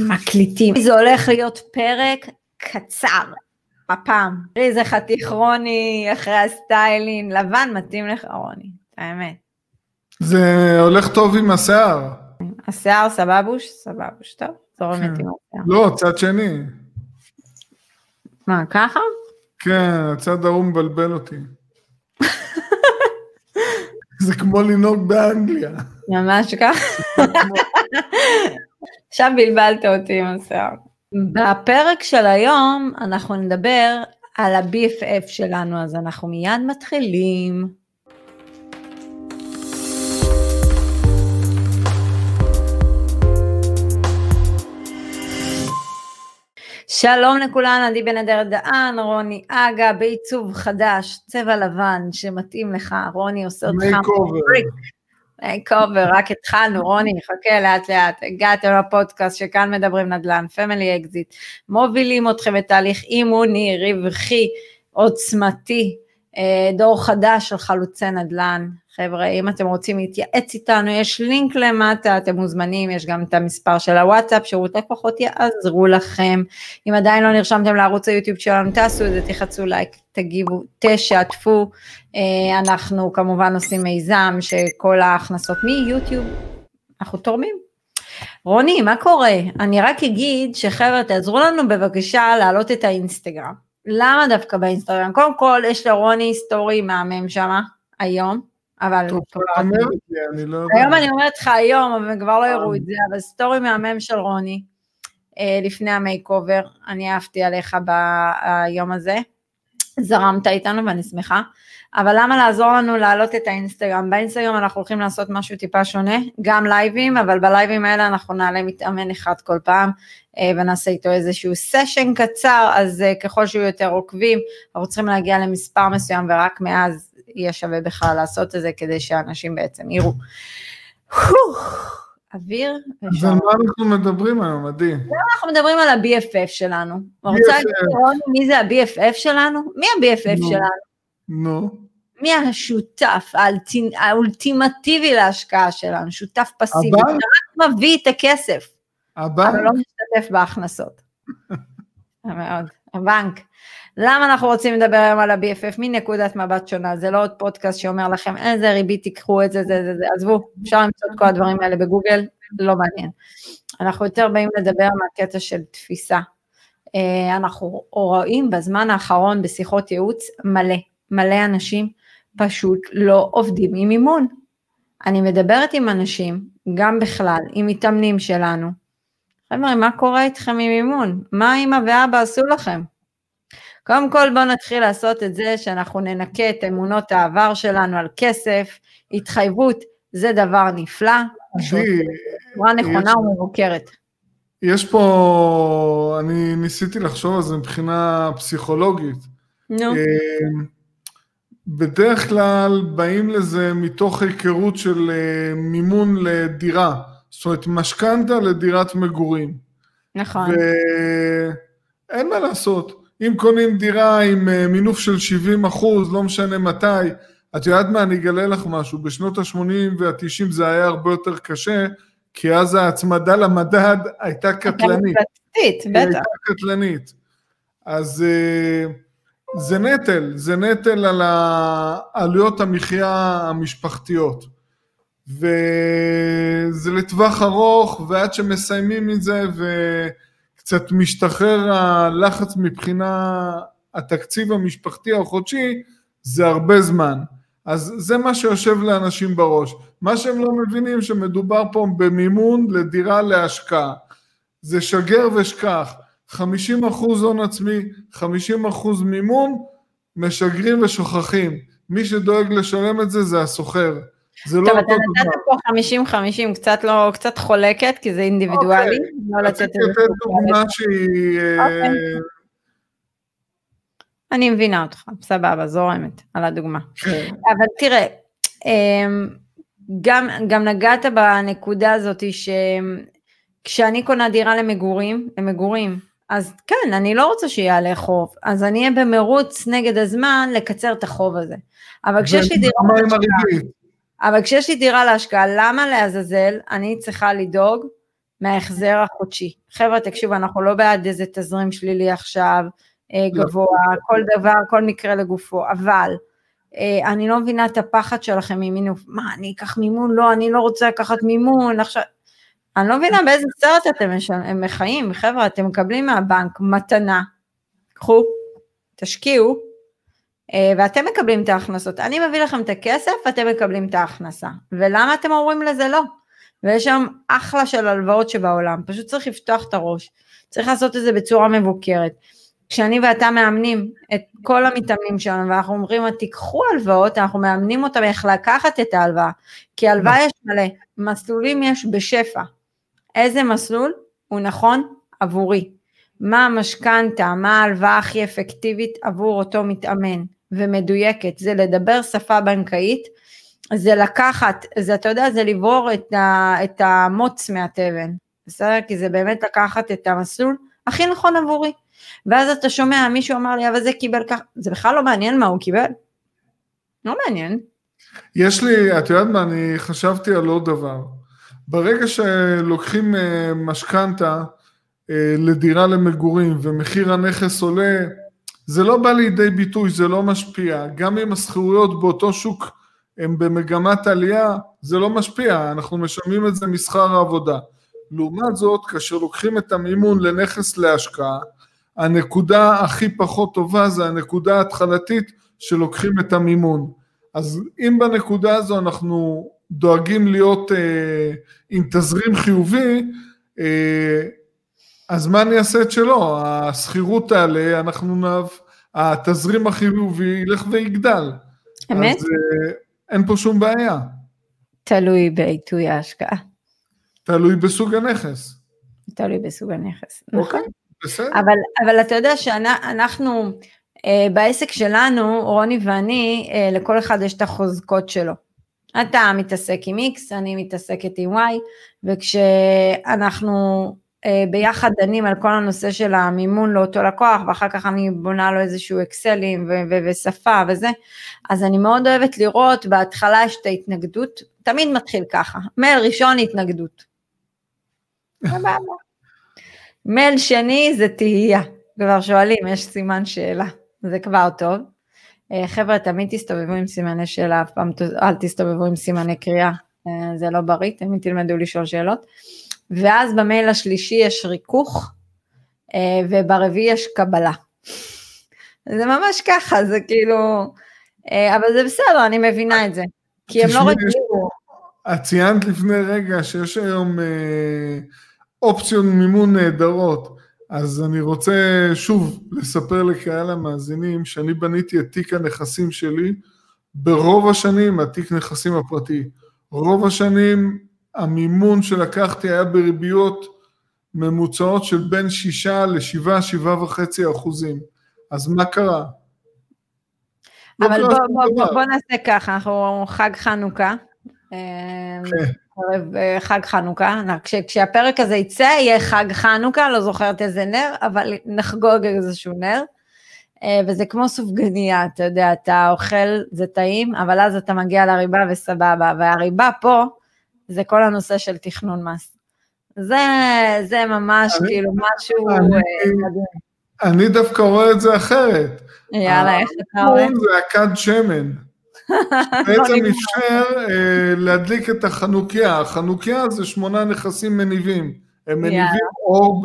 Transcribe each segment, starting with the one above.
מקליטים. זה הולך להיות פרק קצר, הפעם. תראי איזה חתיך רוני אחרי הסטיילין, לבן מתאים לך רוני, האמת. זה הולך טוב עם השיער. השיער סבבוש? סבבוש, טוב, זורם כן. איתי עם השיער. לא, צד שני. מה, ככה? כן, הצד ההוא מבלבל אותי. זה כמו לנהוג באנגליה. ממש ככה. עכשיו בלבלת אותי עם השיער. בפרק של היום אנחנו נדבר על ה-BFF שלנו, אז אנחנו מיד מתחילים. שלום לכולן, עדי בן אדר דהן, רוני אגה, בעיצוב חדש, צבע לבן שמתאים לך, רוני עושה אותך מייק אובר, רק התחלנו, רוני, חכה לאט לאט, הגעתם לפודקאסט שכאן מדברים נדל"ן, Family Exit, מובילים אתכם בתהליך אימוני, רווחי, עוצמתי, דור חדש של חלוצי נדל"ן. חבר'ה, אם אתם רוצים להתייעץ איתנו, יש לינק למטה, אתם מוזמנים, יש גם את המספר של הוואטסאפ, שירות לקוחות יעזרו לכם. אם עדיין לא נרשמתם לערוץ היוטיוב שלנו, תעשו את זה, תלחצו לייק, תגיבו, תשתפו. אה, אנחנו כמובן עושים מיזם שכל ההכנסות מיוטיוב, אנחנו תורמים. רוני, מה קורה? אני רק אגיד שחבר'ה, תעזרו לנו בבקשה להעלות את האינסטגרם. למה דווקא באינסטגרם? קודם כל, יש לרוני סטורי מהמם שמה, היום, אבל... טוב, אני לא. היום אני אומרת לך היום, אבל הם כבר לא יראו את זה, אבל סטורי מהמם של רוני, אה, לפני ה makeover, אני אהבתי עליך ביום הזה, זרמת איתנו ואני שמחה, אבל למה לעזור לנו להעלות את האינסטגרם? באינסטגרם אנחנו הולכים לעשות משהו טיפה שונה, גם לייבים, אבל בלייבים האלה אנחנו נעלה מתאמן אחד כל פעם, אה, ונעשה איתו איזשהו סשן קצר, אז אה, ככל שיהיו יותר עוקבים, אנחנו צריכים להגיע למספר מסוים, ורק מאז יהיה שווה בכלל לעשות את זה, כדי שאנשים בעצם יראו. אוויר, אז. על מה אנחנו מדברים היום, עדי? אנחנו מדברים על ה-BFF שלנו. רוצה להגיד רוני, מי זה ה-BFF שלנו? מי ה-BFF נו. שלנו? נו, מי השותף האולטימטיבי להשקעה שלנו? שותף פסיבי, הבנק? שרק מביא את הכסף, הבנק? אבל לא משתתף בהכנסות. מאוד, הבנק. למה אנחנו רוצים לדבר היום על ה-BFF מנקודת מבט שונה? זה לא עוד פודקאסט שאומר לכם איזה ריבית תיקחו את זה, זה, זה, זה, עזבו, אפשר למצוא את כל הדברים האלה בגוגל, לא מעניין. אנחנו יותר באים לדבר מהקטע של תפיסה. אה, אנחנו רואים בזמן האחרון בשיחות ייעוץ מלא, מלא אנשים פשוט לא עובדים עם אימון. אני מדברת עם אנשים, גם בכלל, עם מתאמנים שלנו. חבר'ה, מה קורה איתכם עם אימון? מה אמא ואבא עשו לכם? קודם כל בואו נתחיל לעשות את זה שאנחנו ננקה את אמונות העבר שלנו על כסף, התחייבות, זה דבר נפלא, בצורה נכונה יש- ומבוקרת. יש פה, אני ניסיתי לחשוב על זה מבחינה פסיכולוגית. נו, אה, בדרך כלל באים לזה מתוך היכרות של אה, מימון לדירה, זאת אומרת משכנתה לדירת מגורים. נכון. ואין מה לעשות, אם קונים דירה עם אה, מינוף של 70 אחוז, לא משנה מתי, את יודעת מה, אני אגלה לך משהו, בשנות ה-80 וה-90 זה היה הרבה יותר קשה, כי אז ההצמדה למדד הייתה קטלנית. קטלנית, היא בטח. הייתה קטלנית. אז אה, זה נטל, זה נטל על עלויות המחיה המשפחתיות. וזה לטווח ארוך, ועד שמסיימים את זה וקצת משתחרר הלחץ מבחינה התקציב המשפחתי החודשי, זה הרבה זמן. אז זה מה שיושב לאנשים בראש. מה שהם לא מבינים שמדובר פה במימון לדירה להשקעה. זה שגר ושכח, 50 אחוז הון עצמי, 50 אחוז מימון, משגרים ושוכחים. מי שדואג לשלם את זה זה הסוחר. זה לא טוב, אותו אתה דבר. נתת פה 50-50, קצת לא, קצת חולקת, כי זה אינדיבידואלי, לא לתת רציתי לתת דוגמה שהיא... אה, אוקיי. אני מבינה אותך, סבבה, זורמת על הדוגמה. כן. אבל תראה, אמ, גם, גם נגעת בנקודה הזאת שכשאני קונה דירה למגורים, למגורים, אז כן, אני לא רוצה שיעלה חוב, אז אני אהיה במרוץ נגד הזמן לקצר את החוב הזה. אבל כשיש לי דירה להשקעה? אבל כשיש לי דירה להשקעה, למה לעזאזל אני צריכה לדאוג מההחזר החודשי. חבר'ה, תקשיבו, אנחנו לא בעד איזה תזרים שלילי עכשיו, אה, לא. גבוה, כל דבר, כל מקרה לגופו, אבל אה, אני לא מבינה את הפחד שלכם ממינוף. מה, אני אקח מימון? לא, אני לא רוצה לקחת מימון, עכשיו... אני לא מבינה באיזה סרט אתם משל- חיים, חבר'ה, אתם מקבלים מהבנק מתנה, קחו, תשקיעו, אה, ואתם מקבלים את ההכנסות. אני מביא לכם את הכסף, אתם מקבלים את ההכנסה. ולמה אתם אומרים לזה לא? ויש שם אחלה של הלוואות שבעולם, פשוט צריך לפתוח את הראש. צריך לעשות את זה בצורה מבוקרת. כשאני ואתה מאמנים את כל המתאמנים שלנו ואנחנו אומרים תיקחו הלוואות, אנחנו מאמנים אותם איך לקחת את ההלוואה, כי הלוואה יש מלא, מסלולים יש בשפע. איזה מסלול הוא נכון עבורי? מה המשכנתה, מה ההלוואה הכי אפקטיבית עבור אותו מתאמן ומדויקת, זה לדבר שפה בנקאית, זה לקחת, זה אתה יודע, זה לברור את, ה, את המוץ מהתבן, בסדר? כי זה באמת לקחת את המסלול הכי נכון עבורי. ואז אתה שומע, מישהו אמר לי, אבל זה קיבל ככה, זה בכלל לא מעניין מה הוא קיבל. לא מעניין. יש לי, את יודעת מה, אני חשבתי על עוד דבר. ברגע שלוקחים אה, משכנתה אה, לדירה למגורים ומחיר הנכס עולה, זה לא בא לידי ביטוי, זה לא משפיע. גם אם השכירויות באותו שוק הן במגמת עלייה, זה לא משפיע, אנחנו משלמים את זה משכר העבודה. לעומת זאת, כאשר לוקחים את המימון לנכס להשקעה, הנקודה הכי פחות טובה זה הנקודה ההתחלתית שלוקחים את המימון. אז אם בנקודה הזו אנחנו דואגים להיות אה, עם תזרים חיובי, אה, אז מה אני אעשה את שלו? השכירות תעלה, אנחנו נב... התזרים החיובי ילך ויגדל. אמת? אז אה, אין פה שום בעיה. תלוי בעיתוי ההשקעה, תלוי בסוג הנכס. תלוי בסוג הנכס. נכון. אוקיי, בסדר. אבל, אבל אתה יודע שאנחנו, אה, בעסק שלנו, רוני ואני, אה, לכל אחד יש את החוזקות שלו. אתה מתעסק עם X, אני מתעסקת עם Y, וכשאנחנו אה, ביחד דנים על כל הנושא של המימון לאותו לקוח, ואחר כך אני בונה לו איזשהו אקסלים ושפה וזה, אז אני מאוד אוהבת לראות, בהתחלה יש את ההתנגדות, תמיד מתחיל ככה, מייל ראשון התנגדות. מייל שני זה תהייה, כבר שואלים, יש סימן שאלה, זה כבר טוב. אה, חבר'ה, תמיד תסתובבו עם סימני שאלה, אף פעם אל תסתובבו עם סימני קריאה, אה, זה לא בריא, תמיד תלמדו לשאול שאלות. ואז במייל השלישי יש ריכוך, אה, וברביעי יש קבלה. זה ממש ככה, זה כאילו, אבל זה בסדר, אני מבינה את זה. כי הם לא רגילים. את ציינת לפני רגע שיש היום אה, אופציות מימון נהדרות, אז אני רוצה שוב לספר לקהל המאזינים שאני בניתי את תיק הנכסים שלי ברוב השנים, התיק נכסים הפרטי. רוב השנים המימון שלקחתי היה בריביות ממוצעות של בין 6 ל-7, 7.5 אחוזים. אז מה קרה? אבל קרה בוא, בוא, בוא. בוא נעשה ככה, אנחנו חג חנוכה. ערב, אה, חג חנוכה, כש, כשהפרק הזה יצא יהיה חג חנוכה, לא זוכרת איזה נר, אבל נחגוג איזשהו נר. אה, וזה כמו סופגניה, אתה יודע, אתה אוכל, זה טעים, אבל אז אתה מגיע לריבה וסבבה, והריבה פה זה כל הנושא של תכנון מס. זה, זה ממש אני- כאילו משהו אני- אה. אני דווקא רואה את זה אחרת. יאללה, איך אתה רואה? זה הכד שמן. בעצם אפשר אה, להדליק את החנוכיה. החנוכיה זה שמונה נכסים מניבים. הם מניבים. אור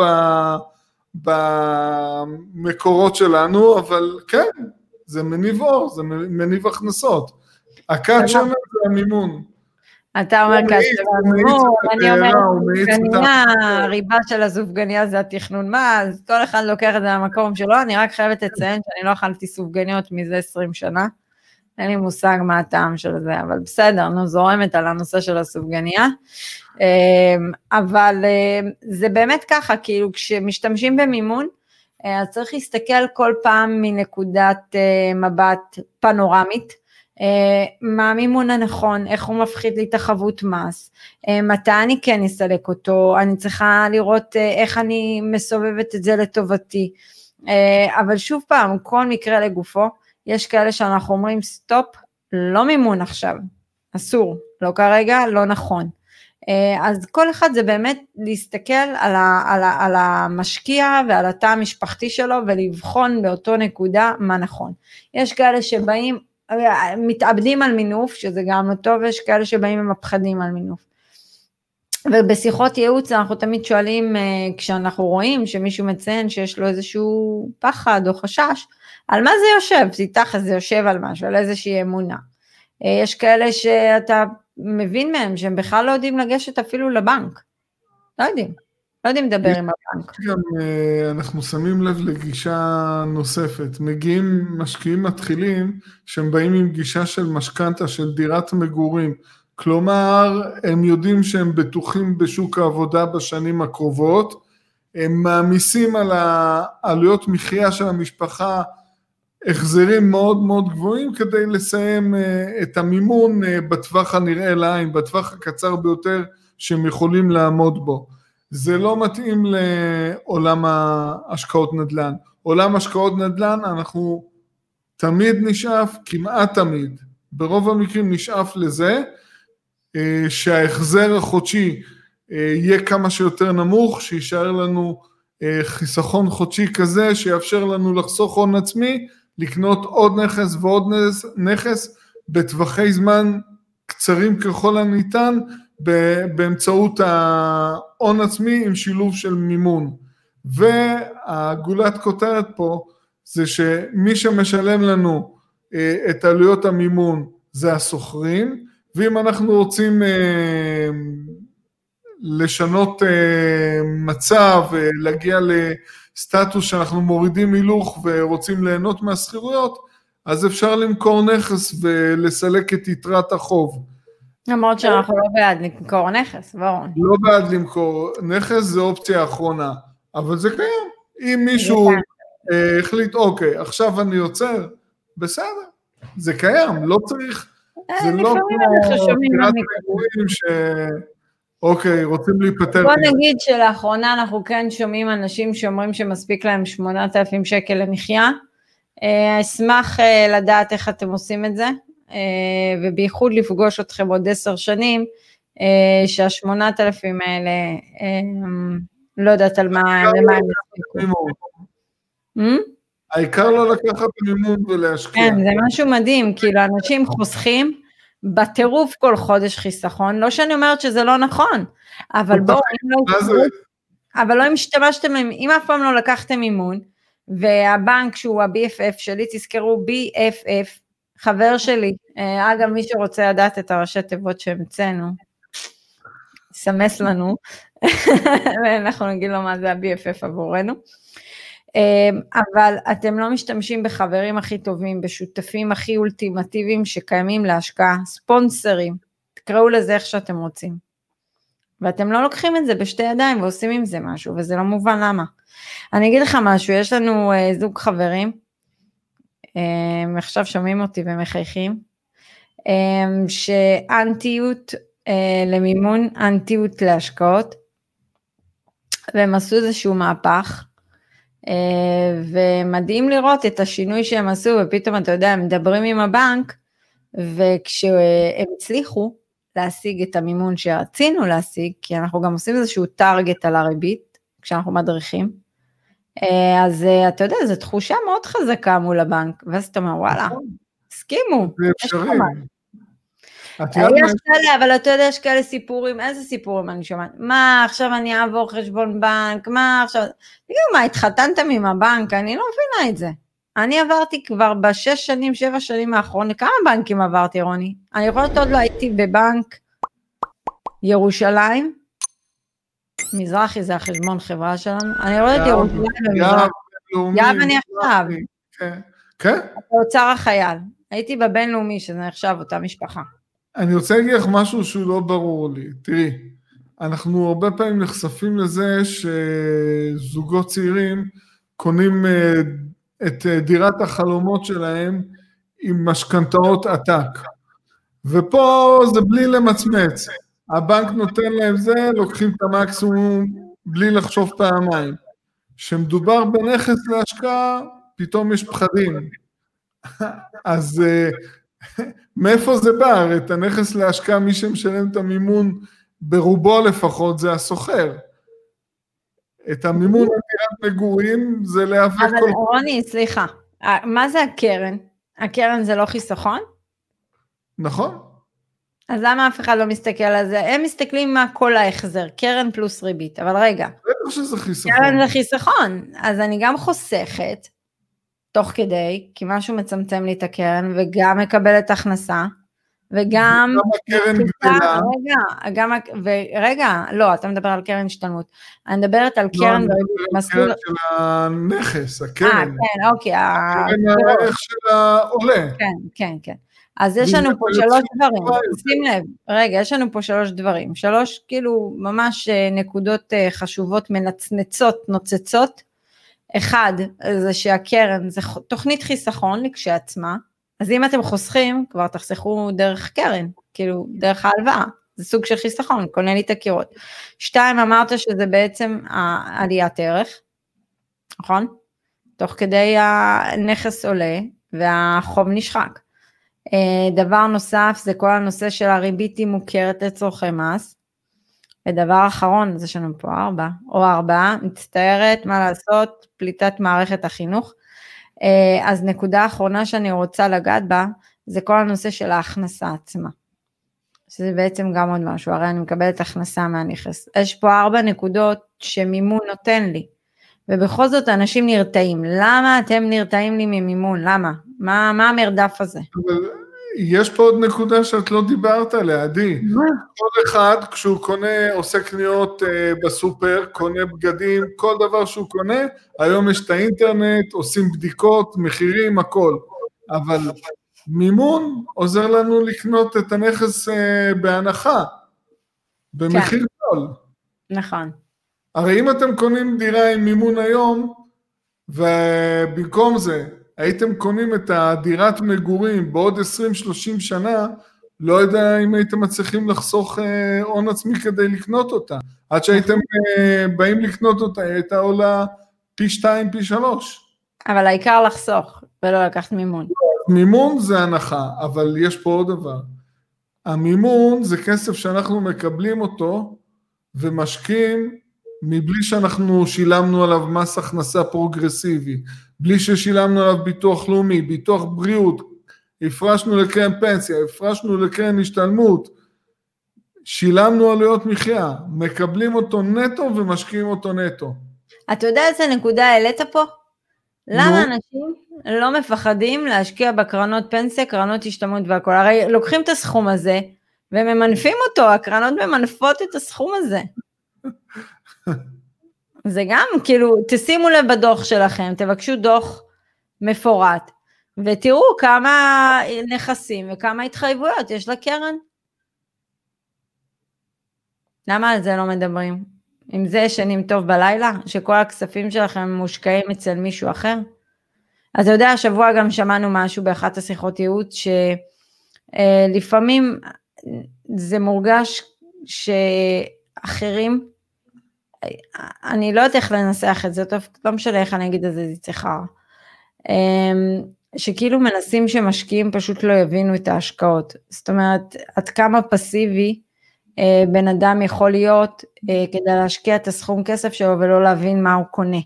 במקורות שלנו, אבל כן, זה מניב אור, זה מניב הכנסות. הכד שמן זה המימון. אתה אומר את אני אומרת הריבה של הסופגניה זה התכנון מס, כל אחד לוקח את זה למקום שלו, אני רק חייבת לציין שאני לא אכלתי סופגניות מזה 20 שנה, אין לי מושג מה הטעם של זה, אבל בסדר, נו, זורמת על הנושא של הסופגניה. אמ, אבל אמ, זה באמת ככה, כאילו כשמשתמשים במימון, אה, אז צריך להסתכל כל פעם מנקודת אה, מבט פנורמית, אה, מה המימון הנכון, איך הוא מפחית לי את החבות מס, מתי אני כן אסלק אותו, אני צריכה לראות איך אני מסובבת את זה לטובתי. אבל שוב פעם, כל מקרה לגופו, יש כאלה שאנחנו אומרים סטופ, לא מימון עכשיו, אסור, לא כרגע, לא נכון. אה, אז כל אחד זה באמת להסתכל על, ה, על, ה, על המשקיע ועל התא המשפחתי שלו ולבחון באותו נקודה מה נכון. יש כאלה שבאים, מתאבדים על מינוף, שזה גם לא טוב, ויש כאלה שבאים ומפחדים על מינוף. ובשיחות ייעוץ אנחנו תמיד שואלים, אה, כשאנחנו רואים שמישהו מציין שיש לו איזשהו פחד או חשש, על מה זה יושב? איתך זה יושב על משהו, על איזושהי אמונה. יש כאלה שאתה מבין מהם שהם בכלל לא יודעים לגשת אפילו לבנק. לא יודעים. לא יודעים לדבר עם הבנק. גם אה, אנחנו שמים לב לגישה נוספת. מגיעים משקיעים מתחילים שהם באים עם גישה של משכנתה, של דירת מגורים. כלומר, הם יודעים שהם בטוחים בשוק העבודה בשנים הקרובות, הם מעמיסים על העלויות מחיה של המשפחה החזרים מאוד מאוד גבוהים כדי לסיים אה, את המימון אה, בטווח הנראה לעין, בטווח הקצר ביותר שהם יכולים לעמוד בו. זה לא מתאים לעולם ההשקעות נדל"ן. עולם השקעות נדל"ן אנחנו תמיד נשאף, כמעט תמיד, ברוב המקרים נשאף לזה אה, שההחזר החודשי יהיה כמה שיותר נמוך, שיישאר לנו חיסכון חודשי כזה שיאפשר לנו לחסוך הון עצמי לקנות עוד נכס ועוד נכס בטווחי זמן קצרים ככל הניתן באמצעות ההון עצמי עם שילוב של מימון. והגולת כותרת פה זה שמי שמשלם לנו אה, את עלויות המימון זה השוכרים, ואם אנחנו רוצים אה, לשנות אה, מצב, להגיע סטטוס שאנחנו מורידים הילוך ורוצים ליהנות מהשכירויות, אז אפשר למכור נכס ולסלק את יתרת החוב. למרות שאנחנו לא בעד למכור נכס, ברור. לא בעד למכור נכס, זה אופציה אחרונה, אבל זה קיים. אם מישהו אה, החליט, אוקיי, עכשיו אני עוצר, בסדר, זה קיים, לא צריך, אה, זה לא כמו דירת מגורים ש... אוקיי, רוצים להיפטר. בוא נגיד שלאחרונה אנחנו כן שומעים אנשים שאומרים שמספיק להם 8,000 שקל למחיה. אה, אשמח אה, לדעת איך אתם עושים את זה, אה, ובייחוד לפגוש אתכם עוד עשר שנים, שהשמונת אלפים האלה, לא יודעת על מה, למה הם יספיקו. העיקר לא לקחת מימון ולהשקיע. כן, זה משהו מדהים, כאילו אנשים חוסכים, בטירוף כל חודש חיסכון, לא שאני אומרת שזה לא נכון, אבל בואו, לא, אבל לא אם השתמשתם, אם אף פעם לא לקחתם אימון, והבנק שהוא ה-BFF שלי, תזכרו BFF, חבר שלי, אה, אגב מי שרוצה לדעת את הראשי תיבות שהמצאנו, סמס לנו, ואנחנו נגיד לו מה זה ה-BFF עבורנו. אמ, אבל אתם לא משתמשים בחברים הכי טובים, בשותפים הכי אולטימטיביים שקיימים להשקעה, ספונסרים, תקראו לזה איך שאתם רוצים. ואתם לא לוקחים את זה בשתי ידיים ועושים עם זה משהו, וזה לא מובן למה. אני אגיד לך משהו, יש לנו אה, זוג חברים, הם עכשיו שומעים אותי ומחייכים, שאנטיות אה, למימון, אנטיות להשקעות, והם עשו איזשהו מהפך, ומדהים לראות את השינוי שהם עשו, ופתאום אתה יודע, הם מדברים עם הבנק, וכשהם הצליחו להשיג את המימון שרצינו להשיג, כי אנחנו גם עושים איזשהו טארגט על הריבית, כשאנחנו מדריכים, אה, אז אה, אתה יודע, זו תחושה מאוד חזקה מול הבנק, ואז אתה אומר, וואלה, נכון. הסכימו. זה אפשרי. יש כאלה, אבל אתה יודע, יש כאלה סיפורים, איזה סיפורים אני שומעת? מה, עכשיו אני אעבור חשבון בנק, מה עכשיו? תגידו, מה, התחתנתם עם הבנק? אני לא מבינה את זה. אני עברתי כבר בשש שנים, שבע שנים האחרונות, כמה בנקים עברתי, רוני? אני יכולה עוד לא הייתי בבנק ירושלים, מזרחי זה החשבון חברה שלנו, אני רואה את ירושלים במזרחי. יאב אני עכשיו. כן. כן? באוצר החייל. הייתי בבינלאומי, שזה נחשב אותה משפחה. אני רוצה להגיד לך משהו שהוא לא ברור לי. תראי, אנחנו הרבה פעמים נחשפים לזה שזוגות צעירים קונים אה, את אה, דירת החלומות שלהם עם משכנתאות עתק. ופה זה בלי למצמץ. הבנק נותן להם זה, לוקחים את המקסימום בלי לחשוב פעמיים. כשמדובר בנכס להשקעה, פתאום יש פחדים. אז אה, מאיפה זה בא? הרי את הנכס להשקעה, מי שמשלם את המימון ברובו לפחות זה הסוחר. את המימון לדירת מגורים זה להיאבק כל... אבל רוני, סליחה, מה זה הקרן? הקרן זה לא חיסכון? נכון. אז למה אף אחד לא מסתכל על זה? הם מסתכלים מה כל ההחזר, קרן פלוס ריבית, אבל רגע. בטח שזה חיסכון. קרן זה חיסכון, אז אני גם חוסכת, תוך כדי, כי משהו מצמצם לי את הקרן, וגם מקבלת הכנסה, וגם... גם הקרן גדלה. רגע, גם, ורגע, לא, אתה מדבר על קרן השתלמות. אני מדברת על לא, קרן אני מדבר על מסלול... קרן של הנכס, אה, הקרן. כן, אוקיי. ה- קרן הערך של העולה. כן, כן, כן. אז יש לנו פה שלוש דברים. שים לב, רגע, יש לנו פה שלוש דברים, שלוש כאילו ממש אה, נקודות אה, חשובות מנצנצות, נוצצות. אחד, זה שהקרן זה תוכנית חיסכון לכשעצמה, אז אם אתם חוסכים, כבר תחסכו דרך קרן, כאילו דרך ההלוואה, זה סוג של חיסכון, קונה לי את הקירות. שתיים, אמרת שזה בעצם העליית ערך, נכון? תוך כדי הנכס עולה והחוב נשחק. אה, דבר נוסף זה כל הנושא של הריבית היא מוכרת לצורכי מס. ודבר אחרון, אז יש לנו פה ארבע, או ארבעה, מצטערת, מה לעשות, פליטת מערכת החינוך. אה, אז נקודה אחרונה שאני רוצה לגעת בה, זה כל הנושא של ההכנסה עצמה. שזה בעצם גם עוד משהו, הרי אני מקבלת הכנסה מהנכס. יש פה ארבע נקודות שמימון נותן לי, ובכל זאת אנשים נרתעים. למה אתם נרתעים לי ממימון? למה? מה, מה המרדף הזה? יש פה עוד נקודה שאת לא דיברת עליה, עדי. כל אחד, כשהוא קונה, עושה קניות אה, בסופר, קונה בגדים, כל דבר שהוא קונה, היום יש את האינטרנט, עושים בדיקות, מחירים, הכל. אבל מימון עוזר לנו לקנות את הנכס אה, בהנחה, במחיר זול. נכון. הרי אם אתם קונים דירה עם מימון היום, ובמקום זה הייתם קונים את הדירת מגורים בעוד 20-30 שנה, לא יודע אם הייתם מצליחים לחסוך אה, הון עצמי כדי לקנות אותה. עד שהייתם אה, באים לקנות אותה, היא הייתה עולה פי שתיים, פי שלוש. אבל העיקר לחסוך, ולא לקחת מימון. מימון זה הנחה, אבל יש פה עוד דבר. המימון זה כסף שאנחנו מקבלים אותו ומשקיעים מבלי שאנחנו שילמנו עליו מס הכנסה פרוגרסיבי, בלי ששילמנו עליו ביטוח לאומי, ביטוח בריאות, הפרשנו לקרן פנסיה, הפרשנו לקרן השתלמות, שילמנו עלויות מחיה, מקבלים אותו נטו ומשקיעים אותו נטו. אתה יודע איזה נקודה העלית פה? למה אנשים לא מפחדים להשקיע בקרנות פנסיה, קרנות השתלמות והכול? הרי לוקחים את הסכום הזה וממנפים אותו, הקרנות ממנפות את הסכום הזה. זה גם, כאילו, תשימו לב בדוח שלכם, תבקשו דוח מפורט, ותראו כמה נכסים וכמה התחייבויות יש לקרן. למה על זה לא מדברים? עם זה ישנים טוב בלילה? שכל הכספים שלכם מושקעים אצל מישהו אחר? אתה יודע, השבוע גם שמענו משהו באחת השיחות ייעוץ, שלפעמים זה מורגש שאחרים, אני לא יודעת איך לנסח את זה, טוב, לא משנה איך אני אגיד את זה, זה צריכה. שכאילו מנסים שמשקיעים פשוט לא יבינו את ההשקעות. זאת אומרת, עד כמה פסיבי אה, בן אדם יכול להיות אה, כדי להשקיע את הסכום כסף שלו ולא להבין מה הוא קונה.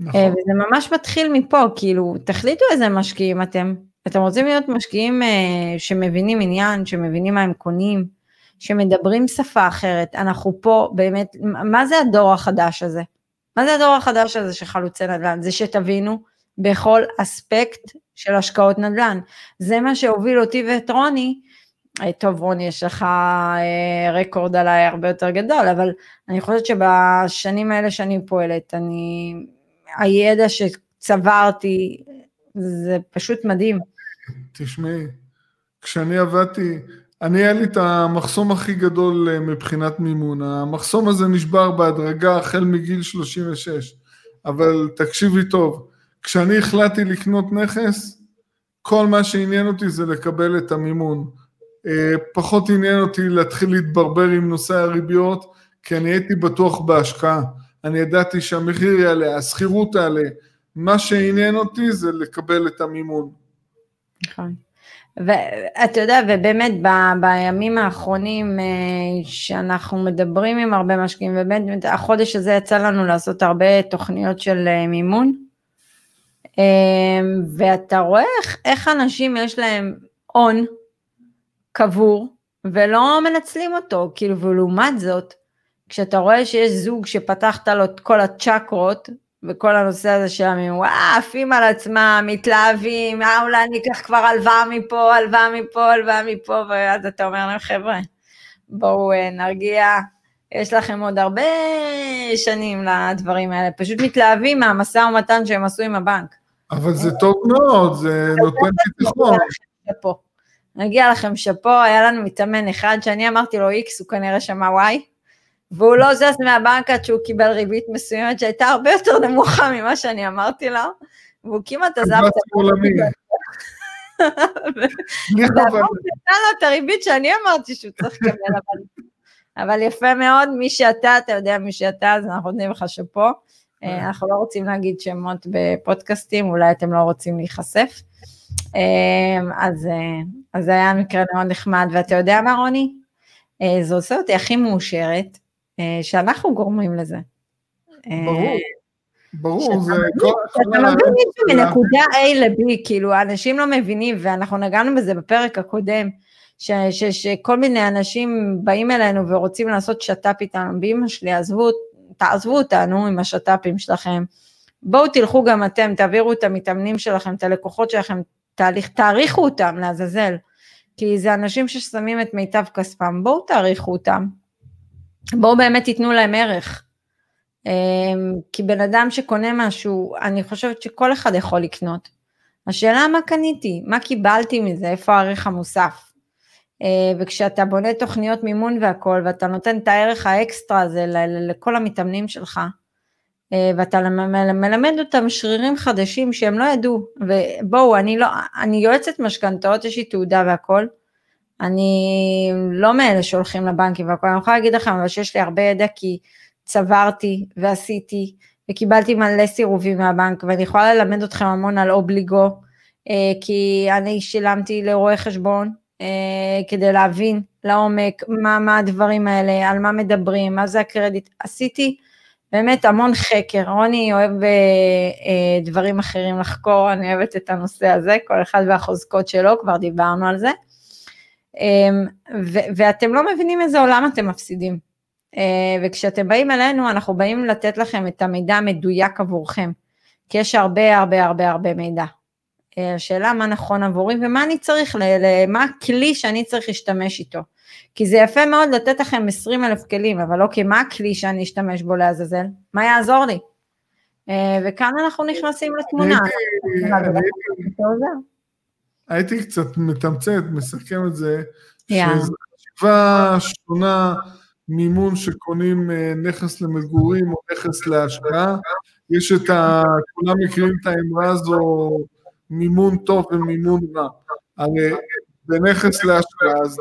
נכון. אה, וזה ממש מתחיל מפה, כאילו, תחליטו איזה משקיעים אתם. אתם רוצים להיות משקיעים אה, שמבינים עניין, שמבינים מה הם קונים, שמדברים שפה אחרת. אנחנו פה באמת, מה זה הדור החדש הזה? מה זה הדור החדש הזה של חלוצי נדל"ן? זה שתבינו בכל אספקט של השקעות נדל"ן. זה מה שהוביל אותי ואת רוני, אה, טוב רוני יש לך אה, רקורד עליי הרבה יותר גדול, אבל אני חושבת שבשנים האלה שאני פועלת, אני, הידע שצברתי, זה פשוט מדהים. תשמעי, כשאני עבדתי, אני היה לי את המחסום הכי גדול אה, מבחינת מימון. המחסום הזה נשבר בהדרגה החל מגיל 36, אבל תקשיבי טוב, כשאני החלטתי לקנות נכס, כל מה שעניין אותי זה לקבל את המימון. אה, פחות עניין אותי להתחיל להתברבר עם נושא הריביות, כי אני הייתי בטוח בהשקעה. אני ידעתי שהמחיר יעלה, השכירות תעלה. מה שעניין אותי זה לקבל את המימון. נכון. ואתה יודע, ובאמת ב, בימים האחרונים אה, שאנחנו מדברים עם הרבה משקיעים, ובאמת החודש הזה יצא לנו לעשות הרבה תוכניות של אה, מימון, ואתה רואה איך, איך אנשים יש להם הון קבור, ולא מנצלים אותו, כאילו, ולעומת זאת, כשאתה רואה שיש זוג שפתחת לו את כל הצ'קרות, וכל הנושא הזה של שלהם, וואו, עפים על עצמם, מתלהבים, אה, אולי אני אקח כבר הלוואה מפה, הלוואה מפה, הלוואה מפה, ואז אתה אומר להם, חבר'ה, בואו אה, נרגיע, יש לכם עוד הרבה שנים לדברים האלה, פשוט מתלהבים מהמשא ומתן שהם עשו עם הבנק. אבל זה טוב מאוד, זה נותן ביטחון. נגיע לכם שאפו, היה לנו מתאמן אחד שאני אמרתי לו איקס, הוא כנראה שמע וואי, והוא לא זז מהבנק עד שהוא קיבל ריבית מסוימת שהייתה הרבה יותר נמוכה ממה שאני אמרתי לו, והוא כמעט עזב את הריבית. והבנק נתן לו את הריבית שאני אמרתי שהוא צריך לקבל, אבל יפה מאוד, מי שאתה, אתה יודע מי שאתה, אז אנחנו נותנים לך שאפו. אה, אנחנו לא רוצים להגיד שמות בפודקאסטים, אולי אתם לא רוצים להיחשף. אה, אז, אה, אז זה היה מקרה מאוד נחמד, ואתה יודע מה רוני? זה עושה אותי הכי מאושרת, שאנחנו גורמים לזה. ברור. ברור, זה כל... אתה מבין מישהו מנקודה A ל-B, כאילו, אנשים לא מבינים, ואנחנו נגענו בזה בפרק הקודם, שכל מיני אנשים באים אלינו ורוצים לעשות שת"פ איתנו, באמא שלי, עזבו, תעזבו אותנו עם השת"פים שלכם, בואו תלכו גם אתם, תעבירו את המתאמנים שלכם, את הלקוחות שלכם, תהליך, תעריכו אותם לעזאזל, כי זה אנשים ששמים את מיטב כספם, בואו תעריכו אותם, בואו באמת תיתנו להם ערך. אמ, כי בן אדם שקונה משהו, אני חושבת שכל אחד יכול לקנות. השאלה מה קניתי, מה קיבלתי מזה, איפה הערך המוסף. אה, וכשאתה בונה תוכניות מימון והכל, ואתה נותן את הערך האקסטרה הזה לכל המתאמנים שלך, אה, ואתה מלמד אותם שרירים חדשים שהם לא ידעו, ובואו, אני לא, אני יועצת משכנתאות, יש לי תעודה והכל, אני לא מאלה שהולכים לבנקים והכל, אני יכולה להגיד לכם אבל שיש לי הרבה ידע כי צברתי ועשיתי וקיבלתי מלא סירובים מהבנק ואני יכולה ללמד אתכם המון על אובליגו, אה, כי אני שילמתי לרואה חשבון אה, כדי להבין לעומק מה, מה הדברים האלה, על מה מדברים, מה זה הקרדיט. עשיתי באמת המון חקר, רוני אוהב אה, דברים אחרים לחקור, אני אוהבת את הנושא הזה, כל אחד והחוזקות שלו, כבר דיברנו על זה. אה, ואתם לא מבינים איזה עולם אתם מפסידים. אה, וכשאתם באים אלינו, אנחנו באים לתת לכם את המידע המדויק עבורכם, כי יש הרבה הרבה הרבה הרבה מידע. אה, השאלה מה נכון עבורי ומה אני צריך, מה הכלי שאני צריך להשתמש איתו. כי זה יפה מאוד לתת לכם 20 אלף כלים, אבל אוקיי, מה הכלי שאני אשתמש בו לעזאזל? מה יעזור לי? אה, וכאן אנחנו נכנסים לתמונה. הייתי קצת מתמצת, מסכם את זה, שזו חשיבה שונה מימון שקונים אה, נכס למגורים או נכס להשקעה. יש את ה... כולם מכירים את האמרה הזו, מימון טוב ומימון רע. הרי בנכס להשקעה אז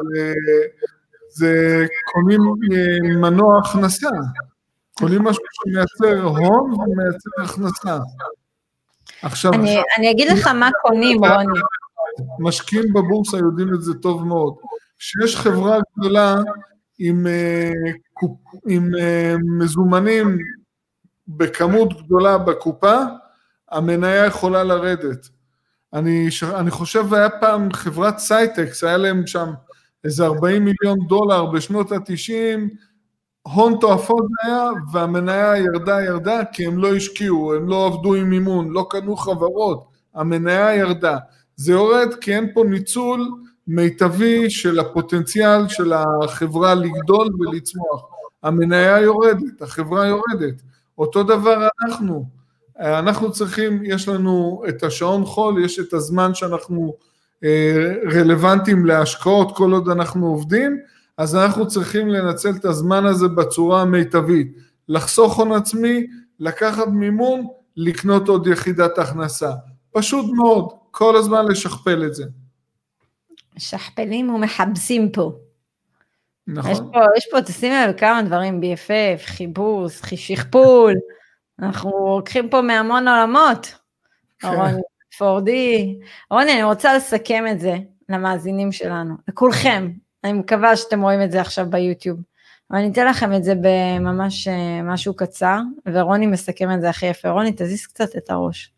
זה קונים אה, מנוע הכנסה, קונים משהו שמייצר הון ומייצר הכנסה. עכשיו, אני, עכשיו, אני אגיד לך מה קונים, רוני. משקיעים בבורסה יודעים את זה טוב מאוד. כשיש חברה גדולה עם, אה, עם אה, מזומנים בכמות גדולה בקופה, המניה יכולה לרדת. אני, אני חושב, היה פעם חברת Scitex, היה להם שם איזה 40 מיליון דולר בשנות ה-90, הון תועפות היה, והמניה ירדה ירדה כי הם לא השקיעו, הם לא עבדו עם מימון, לא קנו חברות, המניה ירדה. זה יורד כי אין פה ניצול מיטבי של הפוטנציאל של החברה לגדול ולצמוח. המניה יורדת, החברה יורדת. אותו דבר אנחנו. אנחנו צריכים, יש לנו את השעון חול, יש את הזמן שאנחנו אה, רלוונטיים להשקעות כל עוד אנחנו עובדים, אז אנחנו צריכים לנצל את הזמן הזה בצורה המיטבית, לחסוך הון עצמי, לקחת מימון, לקנות עוד יחידת הכנסה. פשוט מאוד, כל הזמן לשכפל את זה. משכפלים ומחבסים פה. נכון. יש פה, יש פה תשימי לב כמה דברים, BFF, חיבוס, שכפול. אנחנו לוקחים פה מהמון עולמות. כן. רוני, פורדי. רוני, אני רוצה לסכם את זה. למאזינים שלנו, לכולכם. אני מקווה שאתם רואים את זה עכשיו ביוטיוב. אבל אני אתן לכם את זה בממש אה, משהו קצר, ורוני מסכם את זה הכי יפה. רוני, תזיז קצת את הראש.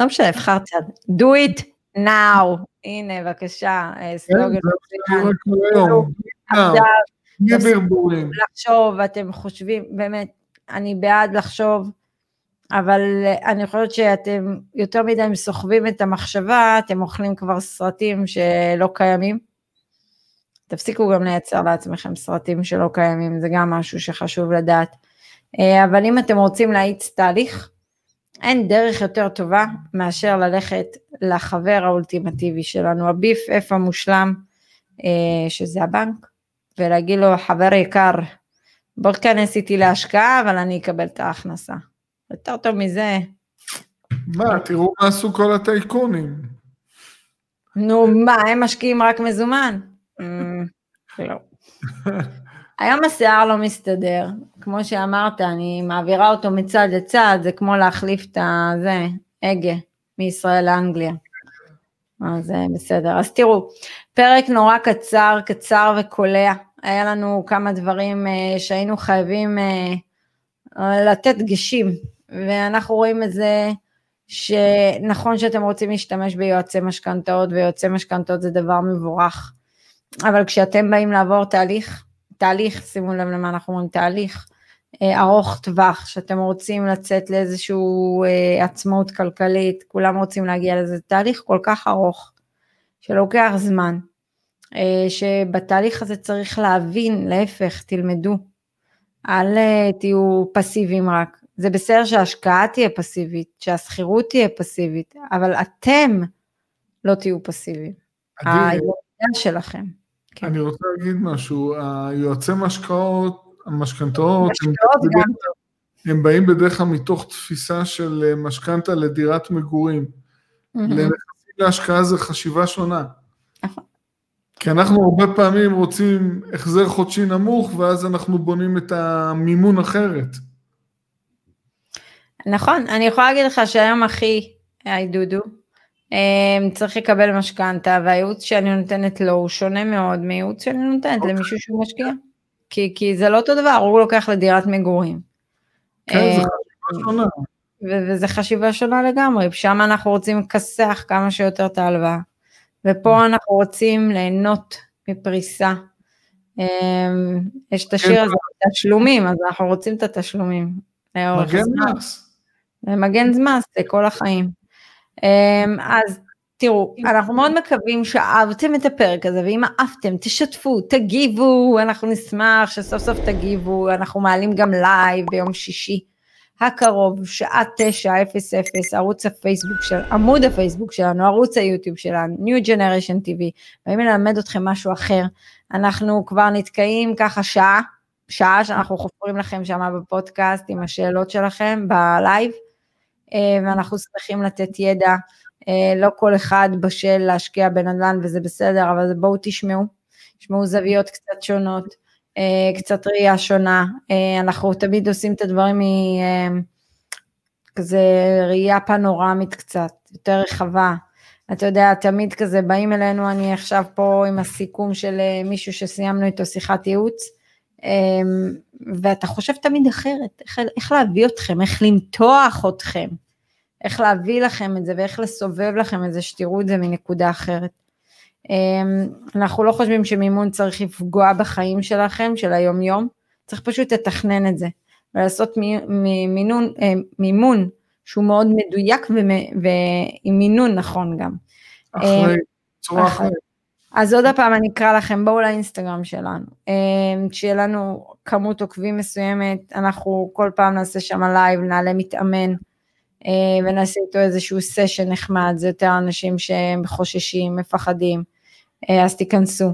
לא משנה, אבחר צד. do it now. הנה, בבקשה, אה, סלוגן. לחשוב, אתם חושבים, באמת, אני בעד לחשוב, אבל אני חושבת שאתם יותר מדי סוחבים את המחשבה, אתם אוכלים כבר סרטים שלא קיימים. תפסיקו גם לייצר לעצמכם סרטים שלא קיימים, זה גם משהו שחשוב לדעת. אה, אבל אם אתם רוצים להאיץ תהליך, אין דרך יותר טובה מאשר ללכת לחבר האולטימטיבי שלנו, הביף איפה המושלם, אה, שזה הבנק, ולהגיד לו, חבר יקר, בוא תכנס איתי להשקעה, אבל אני אקבל את ההכנסה. יותר טוב מזה. מה, תראו מה עשו כל הטייקונים. נו, מה, הם משקיעים רק מזומן? לא. היום השיער לא מסתדר, כמו שאמרת, אני מעבירה אותו מצד לצד, זה כמו להחליף את הזה, הגה, מישראל לאנגליה. אז אה, בסדר. אז תראו, פרק נורא קצר, קצר וקולע. היה לנו כמה דברים אה, שהיינו חייבים אה, לתת דגשים, ואנחנו רואים את זה שנכון שאתם רוצים להשתמש ביועצי משכנתאות, ויועצי משכנתאות זה דבר מבורך. אבל כשאתם באים לעבור תהליך, תהליך, שימו לב למה אנחנו אומרים, תהליך אה, ארוך טווח, שאתם רוצים לצאת לאיזושהי אה, עצמאות כלכלית, כולם רוצים להגיע לזה, תהליך כל כך ארוך, שלוקח זמן, אה, שבתהליך הזה צריך להבין, להפך, תלמדו, אל אה, תהיו פסיביים רק, זה בסדר שההשקעה תהיה פסיבית, שהשכירות תהיה פסיבית, אבל אתם לא תהיו פסיביים. הידע שלכם. כן. אני רוצה להגיד משהו, היועצי משקאות, המשכנתאות, הם, הם באים בדרך כלל מתוך תפיסה של אה, משכנתה לדירת מגורים. לנכסים להשקעה זה חשיבה שונה. נכון. כי אנחנו הרבה פעמים רוצים החזר חודשי נמוך, ואז אנחנו בונים את המימון אחרת. נכון, אני יכולה להגיד לך שהיום אחי, היי דודו, צריך לקבל משכנתה, והייעוץ שאני נותנת לו הוא שונה מאוד מייעוץ שאני נותנת okay. אוקיי. למישהו שהוא משקיע. כי, כי זה לא אותו דבר, הוא לוקח לדירת מגורים. כן, זה אמ, חשיבה שונה. וזה חשיבה שונה לגמרי, שם אנחנו רוצים לכסח כמה שיותר את ההלוואה, ופה mm. אנחנו רוצים ליהנות מפריסה. אמ, יש את השיר כן. הזה, תשלומים, אז אנחנו רוצים את התשלומים. מגן מס. מגן מס לכל החיים. אמ, אז תראו, אנחנו מאוד מקווים שאהבתם את הפרק הזה, ואם אהבתם, תשתפו, תגיבו, אנחנו נשמח שסוף סוף תגיבו, אנחנו מעלים גם לייב ביום שישי הקרוב, שעה 9:00, ערוץ הפייסבוק של, עמוד הפייסבוק שלנו, ערוץ היוטיוב שלנו, New Generation TV, ואם נלמד אתכם משהו אחר, אנחנו כבר נתקעים ככה שעה, שעה שאנחנו חופרים לכם שמה בפודקאסט עם השאלות שלכם בלייב. אה, ואנחנו צריכים לתת ידע, אה, לא כל אחד בשל להשקיע בנדל"ן וזה בסדר, אבל בואו תשמעו, תשמעו זוויות קצת שונות, אה, קצת ראייה שונה, אנחנו תמיד עושים את הדברים מכזה ראייה פנורמית קצת, יותר רחבה. אתה יודע, תמיד כזה באים אלינו, אני עכשיו פה עם הסיכום של מישהו שסיימנו איתו שיחת ייעוץ, ואתה חושב תמיד אחרת, איך, איך להביא אתכם, איך למתוח אתכם. איך להביא לכם את זה ואיך לסובב לכם את זה, שתראו את זה מנקודה אחרת. אמ, אנחנו לא חושבים שמימון צריך לפגוע בחיים שלכם, של היום יום, צריך פשוט לתכנן את זה, ולעשות מינון, אה, מימון שהוא מאוד מדויק ועם מינון נכון גם. אחרי, צורה אחרת. אז עוד פעם אני אקרא לכם, בואו לאינסטגרם שלנו, אמ, שיהיה לנו כמות עוקבים מסוימת, אנחנו כל פעם נעשה שם לייב, נעלה מתאמן, ונעשה איתו איזשהו סשן נחמד, זה יותר אנשים שהם חוששים, מפחדים, אה, אז תיכנסו.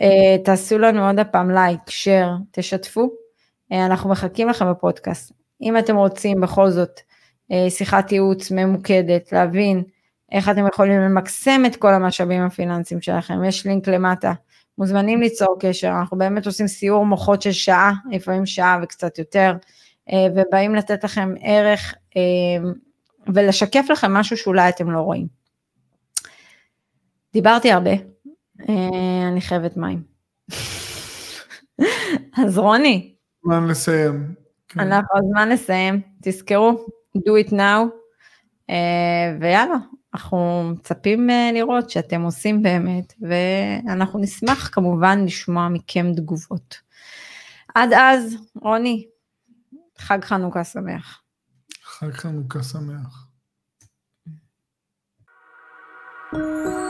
אה, תעשו לנו עוד הפעם לייק, share, תשתפו, אנחנו מחכים לכם בפודקאסט. אם אתם רוצים בכל זאת שיחת ייעוץ ממוקדת, להבין איך אתם יכולים למקסם את כל המשאבים הפיננסיים שלכם, יש לינק למטה, מוזמנים ליצור קשר, אנחנו באמת עושים סיור מוחות של שעה, לפעמים שעה וקצת יותר, ובאים לתת לכם ערך אמ, ולשקף לכם משהו שאולי אתם לא רואים. דיברתי הרבה, אה, אני חייבת מים. אז רוני, זמן לסיים. כן. אנחנו הזמן לסיים, תזכרו, do it now, אה, ויאללה, אנחנו מצפים אה, לראות שאתם עושים באמת, ואנחנו נשמח כמובן לשמוע מכם תגובות. עד אז, רוני, חג חנוכה שמח. חג חנוכה שמח. thank you